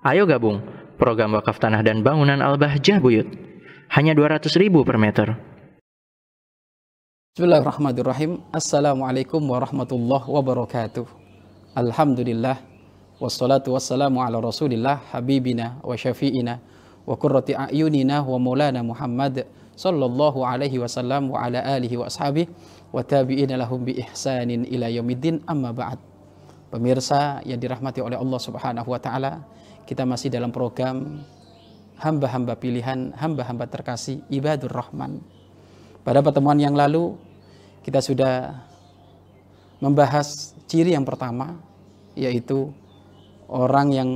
Ayo gabung program wakaf tanah dan bangunan Al-Bahjah Buyut. Hanya 200 ribu per meter. Bismillahirrahmanirrahim. Assalamualaikum warahmatullahi wabarakatuh. Alhamdulillah. Wassalatu wassalamu ala rasulillah habibina wa syafi'ina wa qurrati a'yunina wa maulana Muhammad sallallahu alaihi wasallam wa ala alihi wa ashabihi wa tabi'ina lahum bi ihsanin ila yaumiddin amma ba'd. Pemirsa yang dirahmati oleh Allah Subhanahu wa taala, kita masih dalam program hamba-hamba pilihan, hamba-hamba terkasih ibadur rahman. Pada pertemuan yang lalu kita sudah membahas ciri yang pertama yaitu orang yang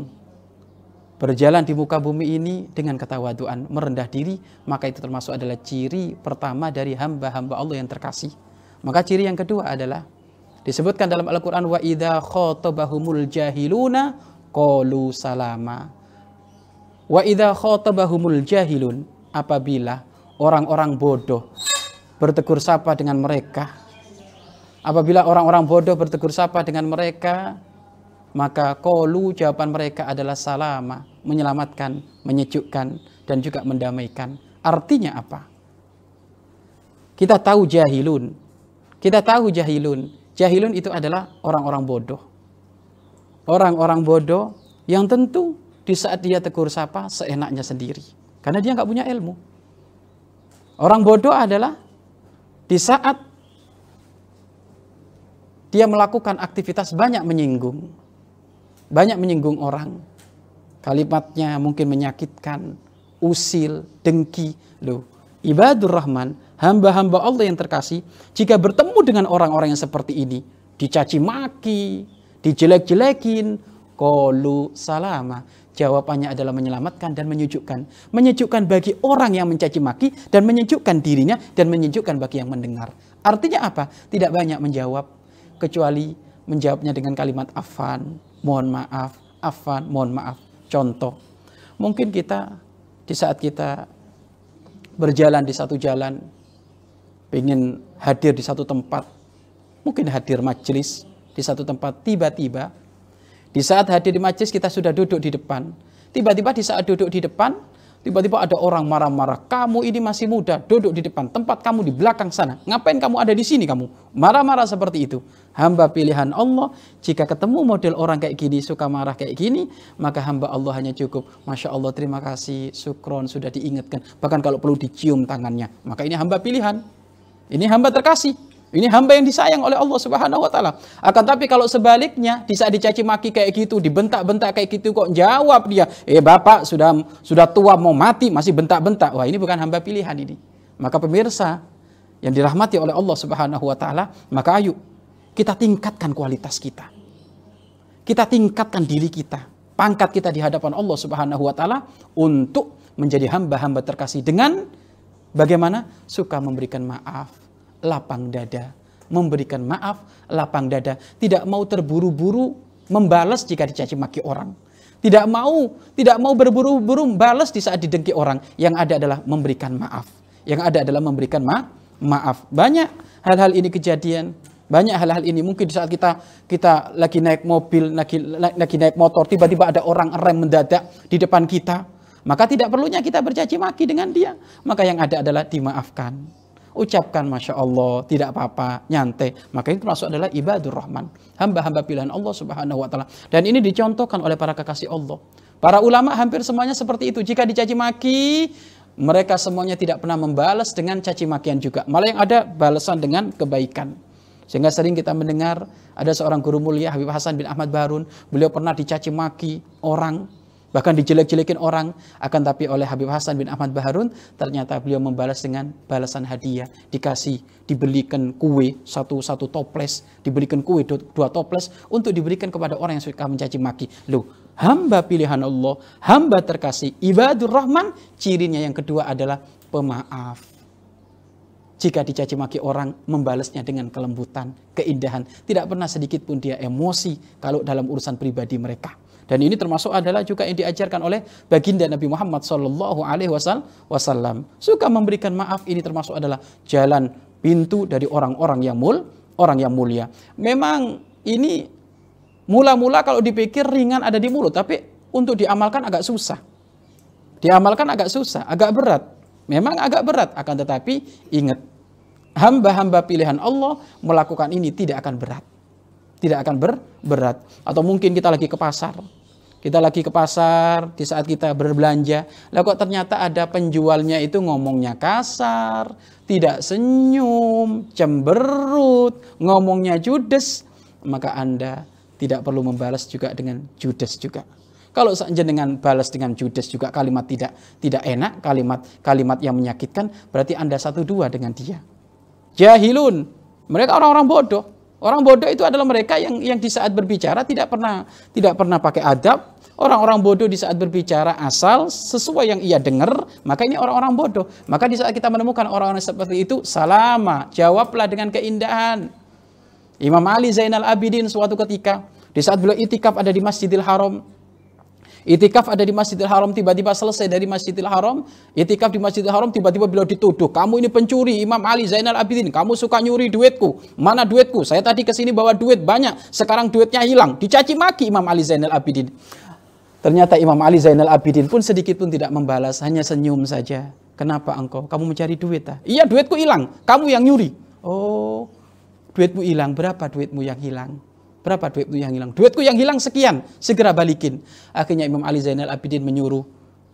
berjalan di muka bumi ini dengan ketawaduan, merendah diri, maka itu termasuk adalah ciri pertama dari hamba-hamba Allah yang terkasih. Maka ciri yang kedua adalah disebutkan dalam Al-Qur'an wa idza khatabahumul jahiluna qalu salama. Wa idza khatabahumul jahilun apabila orang-orang bodoh bertegur sapa dengan mereka apabila orang-orang bodoh bertegur sapa dengan mereka maka qalu jawaban mereka adalah salama menyelamatkan menyejukkan dan juga mendamaikan. Artinya apa? Kita tahu jahilun. Kita tahu jahilun jahilun itu adalah orang-orang bodoh orang-orang bodoh yang tentu di saat dia tegur sapa seenaknya sendiri. Karena dia nggak punya ilmu. Orang bodoh adalah di saat dia melakukan aktivitas banyak menyinggung. Banyak menyinggung orang. Kalimatnya mungkin menyakitkan, usil, dengki. Loh, ibadur rahman, hamba-hamba Allah yang terkasih, jika bertemu dengan orang-orang yang seperti ini, dicaci maki, dijelek-jelekin, kolu salama. Jawabannya adalah menyelamatkan dan menyejukkan. Menyejukkan bagi orang yang mencaci maki dan menyejukkan dirinya dan menyejukkan bagi yang mendengar. Artinya apa? Tidak banyak menjawab kecuali menjawabnya dengan kalimat afan, mohon maaf, afan, mohon maaf. Contoh, mungkin kita di saat kita berjalan di satu jalan, ingin hadir di satu tempat, mungkin hadir majelis, di satu tempat tiba-tiba di saat hadir di majlis kita sudah duduk di depan. Tiba-tiba di saat duduk di depan, tiba-tiba ada orang marah-marah. Kamu ini masih muda, duduk di depan. Tempat kamu di belakang sana. Ngapain kamu ada di sini kamu? Marah-marah seperti itu. Hamba pilihan Allah, jika ketemu model orang kayak gini, suka marah kayak gini, maka hamba Allah hanya cukup. Masya Allah, terima kasih, sukron, sudah diingatkan. Bahkan kalau perlu dicium tangannya. Maka ini hamba pilihan. Ini hamba terkasih. Ini hamba yang disayang oleh Allah Subhanahu wa taala. Akan tapi kalau sebaliknya di saat dicaci maki kayak gitu, dibentak-bentak kayak gitu kok jawab dia, "Eh Bapak sudah sudah tua mau mati masih bentak-bentak." Wah, ini bukan hamba pilihan ini. Maka pemirsa yang dirahmati oleh Allah Subhanahu wa taala, maka ayo kita tingkatkan kualitas kita. Kita tingkatkan diri kita, pangkat kita di hadapan Allah Subhanahu wa taala untuk menjadi hamba-hamba terkasih dengan bagaimana suka memberikan maaf, lapang dada. Memberikan maaf, lapang dada. Tidak mau terburu-buru membalas jika dicaci maki orang. Tidak mau, tidak mau berburu-buru membalas di saat didengki orang. Yang ada adalah memberikan maaf. Yang ada adalah memberikan ma maaf. Banyak hal-hal ini kejadian. Banyak hal-hal ini mungkin di saat kita kita lagi naik mobil, lagi, lagi naik motor, tiba-tiba ada orang rem mendadak di depan kita. Maka tidak perlunya kita bercaci maki dengan dia. Maka yang ada adalah dimaafkan ucapkan Masya Allah, tidak apa-apa, nyantai. Maka itu termasuk adalah ibadur rahman. Hamba-hamba pilihan Allah subhanahu wa ta'ala. Dan ini dicontohkan oleh para kekasih Allah. Para ulama hampir semuanya seperti itu. Jika dicaci maki, mereka semuanya tidak pernah membalas dengan caci makian juga. Malah yang ada balasan dengan kebaikan. Sehingga sering kita mendengar ada seorang guru mulia Habib Hasan bin Ahmad Barun. Beliau pernah dicaci maki orang bahkan dijelek-jelekin orang. Akan tapi oleh Habib Hasan bin Ahmad Baharun ternyata beliau membalas dengan balasan hadiah. Dikasih dibelikan kue satu satu toples. Diberikan kue dua toples untuk diberikan kepada orang yang suka mencaci maki. Loh hamba pilihan Allah hamba terkasih. Ibadur rahman cirinya yang kedua adalah pemaaf. Jika dicaci maki orang membalasnya dengan kelembutan, keindahan. Tidak pernah sedikit pun dia emosi kalau dalam urusan pribadi mereka. Dan ini termasuk adalah juga yang diajarkan oleh baginda Nabi Muhammad Shallallahu Alaihi Wasallam. Suka memberikan maaf ini termasuk adalah jalan pintu dari orang-orang yang mul, orang yang mulia. Memang ini mula-mula kalau dipikir ringan ada di mulut, tapi untuk diamalkan agak susah. Diamalkan agak susah, agak berat. Memang agak berat, akan tetapi ingat, hamba-hamba pilihan Allah melakukan ini tidak akan berat. Tidak akan ber, berat. Atau mungkin kita lagi ke pasar. Kita lagi ke pasar di saat kita berbelanja. Lah kok ternyata ada penjualnya itu ngomongnya kasar, tidak senyum, cemberut, ngomongnya judes. Maka Anda tidak perlu membalas juga dengan judes juga. Kalau dengan balas dengan judes juga kalimat tidak tidak enak, kalimat kalimat yang menyakitkan, berarti Anda satu dua dengan dia. Jahilun, mereka orang-orang bodoh. Orang bodoh itu adalah mereka yang yang di saat berbicara tidak pernah tidak pernah pakai adab. Orang-orang bodoh di saat berbicara asal sesuai yang ia dengar, maka ini orang-orang bodoh. Maka di saat kita menemukan orang-orang seperti itu, salama, jawablah dengan keindahan. Imam Ali Zainal Abidin suatu ketika, di saat beliau itikaf ada di Masjidil Haram, Itikaf ada di Masjidil Haram, tiba-tiba selesai dari Masjidil Haram, itikaf di Masjidil Haram, tiba-tiba beliau dituduh, kamu ini pencuri, Imam Ali Zainal Abidin, kamu suka nyuri duitku, mana duitku? Saya tadi ke sini bawa duit banyak, sekarang duitnya hilang, dicaci maki Imam Ali Zainal Abidin. Ternyata Imam Ali Zainal Abidin pun sedikit pun tidak membalas, hanya senyum saja. Kenapa engkau? Kamu mencari duit ah? Iya duitku hilang, kamu yang nyuri. Oh, duitmu hilang, berapa duitmu yang hilang? Berapa duitmu yang hilang? Duitku yang hilang sekian, segera balikin. Akhirnya Imam Ali Zainal Abidin menyuruh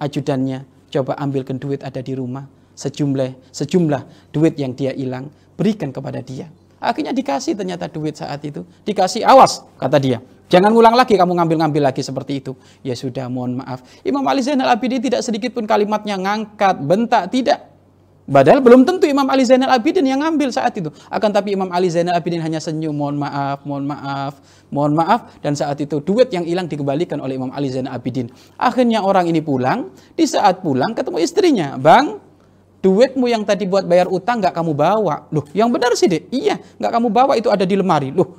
ajudannya, coba ambilkan duit ada di rumah. Sejumlah, sejumlah duit yang dia hilang, berikan kepada dia. Akhirnya dikasih ternyata duit saat itu. Dikasih, awas, kata dia. Jangan ngulang lagi kamu ngambil-ngambil lagi seperti itu. Ya sudah, mohon maaf. Imam Ali Zainal Abidin tidak sedikit pun kalimatnya ngangkat, bentak, tidak. Padahal belum tentu Imam Ali Zainal Abidin yang ngambil saat itu. Akan tapi Imam Ali Zainal Abidin hanya senyum, mohon maaf, mohon maaf, mohon maaf. Dan saat itu duit yang hilang dikembalikan oleh Imam Ali Zainal Abidin. Akhirnya orang ini pulang, di saat pulang ketemu istrinya. Bang, duitmu yang tadi buat bayar utang nggak kamu bawa. Loh, yang benar sih deh. Iya, nggak kamu bawa itu ada di lemari. Loh,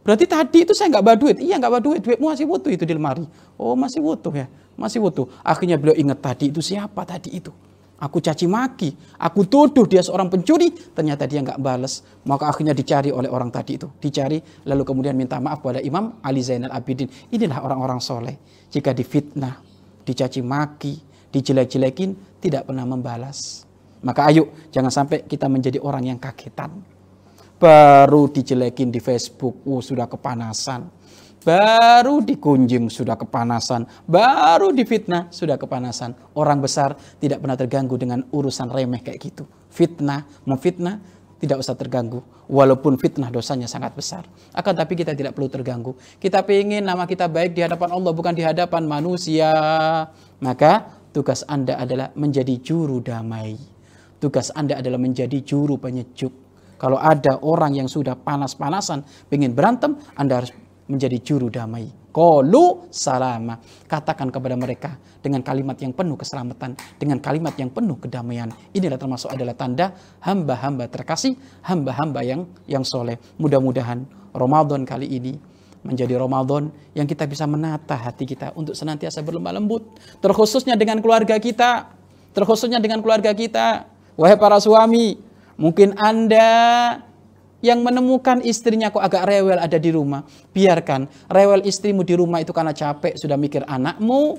berarti tadi itu saya nggak bawa duit. Iya, nggak bawa duit. Duitmu masih utuh itu di lemari. Oh, masih utuh ya. Masih utuh. Akhirnya beliau ingat tadi itu siapa tadi itu. Aku caci maki, aku tuduh dia seorang pencuri, ternyata dia nggak balas. Maka akhirnya dicari oleh orang tadi itu, dicari lalu kemudian minta maaf kepada Imam Ali Zainal Abidin. Inilah orang-orang soleh. Jika difitnah, dicaci maki, dijelek-jelekin, tidak pernah membalas. Maka ayo jangan sampai kita menjadi orang yang kagetan. Baru dijelekin di Facebook, oh, sudah kepanasan Baru dikunjung sudah kepanasan, baru difitnah sudah kepanasan. Orang besar tidak pernah terganggu dengan urusan remeh kayak gitu. Fitnah, memfitnah tidak usah terganggu. Walaupun fitnah dosanya sangat besar. Akan tapi kita tidak perlu terganggu. Kita ingin nama kita baik di hadapan Allah bukan di hadapan manusia. Maka tugas Anda adalah menjadi juru damai. Tugas Anda adalah menjadi juru penyejuk. Kalau ada orang yang sudah panas-panasan, ingin berantem, Anda harus menjadi juru damai. Kolu salama. Katakan kepada mereka dengan kalimat yang penuh keselamatan, dengan kalimat yang penuh kedamaian. Inilah termasuk adalah tanda hamba-hamba terkasih, hamba-hamba yang yang soleh. Mudah-mudahan Ramadan kali ini menjadi Ramadan yang kita bisa menata hati kita untuk senantiasa berlemah lembut. Terkhususnya dengan keluarga kita. Terkhususnya dengan keluarga kita. Wahai para suami, mungkin Anda yang menemukan istrinya kok agak rewel ada di rumah. Biarkan rewel istrimu di rumah itu karena capek sudah mikir anakmu,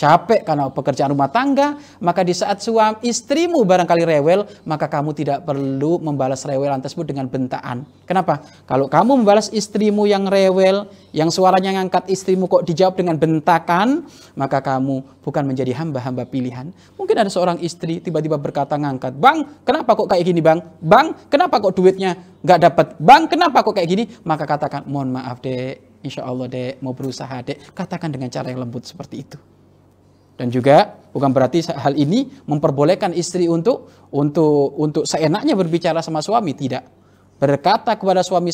capek karena pekerjaan rumah tangga, maka di saat suami istrimu barangkali rewel, maka kamu tidak perlu membalas rewelan tersebut dengan bentaan. Kenapa? Kalau kamu membalas istrimu yang rewel, yang suaranya ngangkat istrimu kok dijawab dengan bentakan, maka kamu bukan menjadi hamba-hamba pilihan. Mungkin ada seorang istri tiba-tiba berkata ngangkat, Bang, kenapa kok kayak gini bang? Bang, kenapa kok duitnya nggak dapat? Bang, kenapa kok kayak gini? Maka katakan, mohon maaf dek, insya Allah dek, mau berusaha dek. Katakan dengan cara yang lembut seperti itu. Dan juga bukan berarti hal ini memperbolehkan istri untuk untuk untuk seenaknya berbicara sama suami, tidak. Berkata kepada suami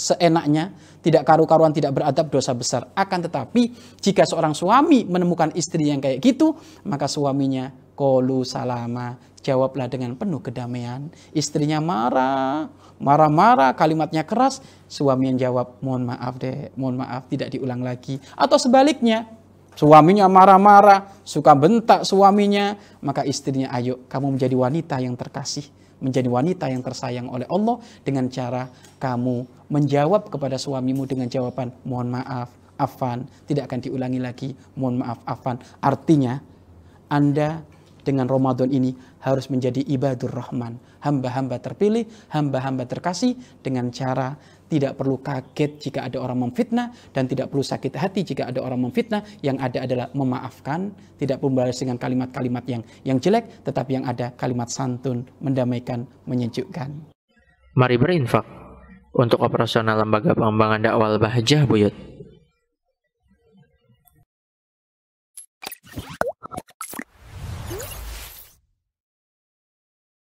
seenaknya, tidak karu-karuan, tidak beradab, dosa besar. Akan tetapi, jika seorang suami menemukan istri yang kayak gitu, maka suaminya kolu salama, jawablah dengan penuh kedamaian. Istrinya marah, marah-marah, kalimatnya keras, suami yang jawab, mohon maaf deh, mohon maaf, tidak diulang lagi. Atau sebaliknya, Suaminya marah-marah, suka bentak suaminya, maka istrinya ayo kamu menjadi wanita yang terkasih, menjadi wanita yang tersayang oleh Allah dengan cara kamu menjawab kepada suamimu dengan jawaban mohon maaf, afan, tidak akan diulangi lagi, mohon maaf, afan. Artinya, Anda dengan Ramadan ini harus menjadi ibadur rahman, hamba-hamba terpilih, hamba-hamba terkasih dengan cara tidak perlu kaget jika ada orang memfitnah dan tidak perlu sakit hati jika ada orang memfitnah. Yang ada adalah memaafkan, tidak membalas dengan kalimat-kalimat yang yang jelek, tetapi yang ada kalimat santun, mendamaikan, menyejukkan. Mari berinfak untuk operasional lembaga pengembangan dakwah Bahjah Buyut.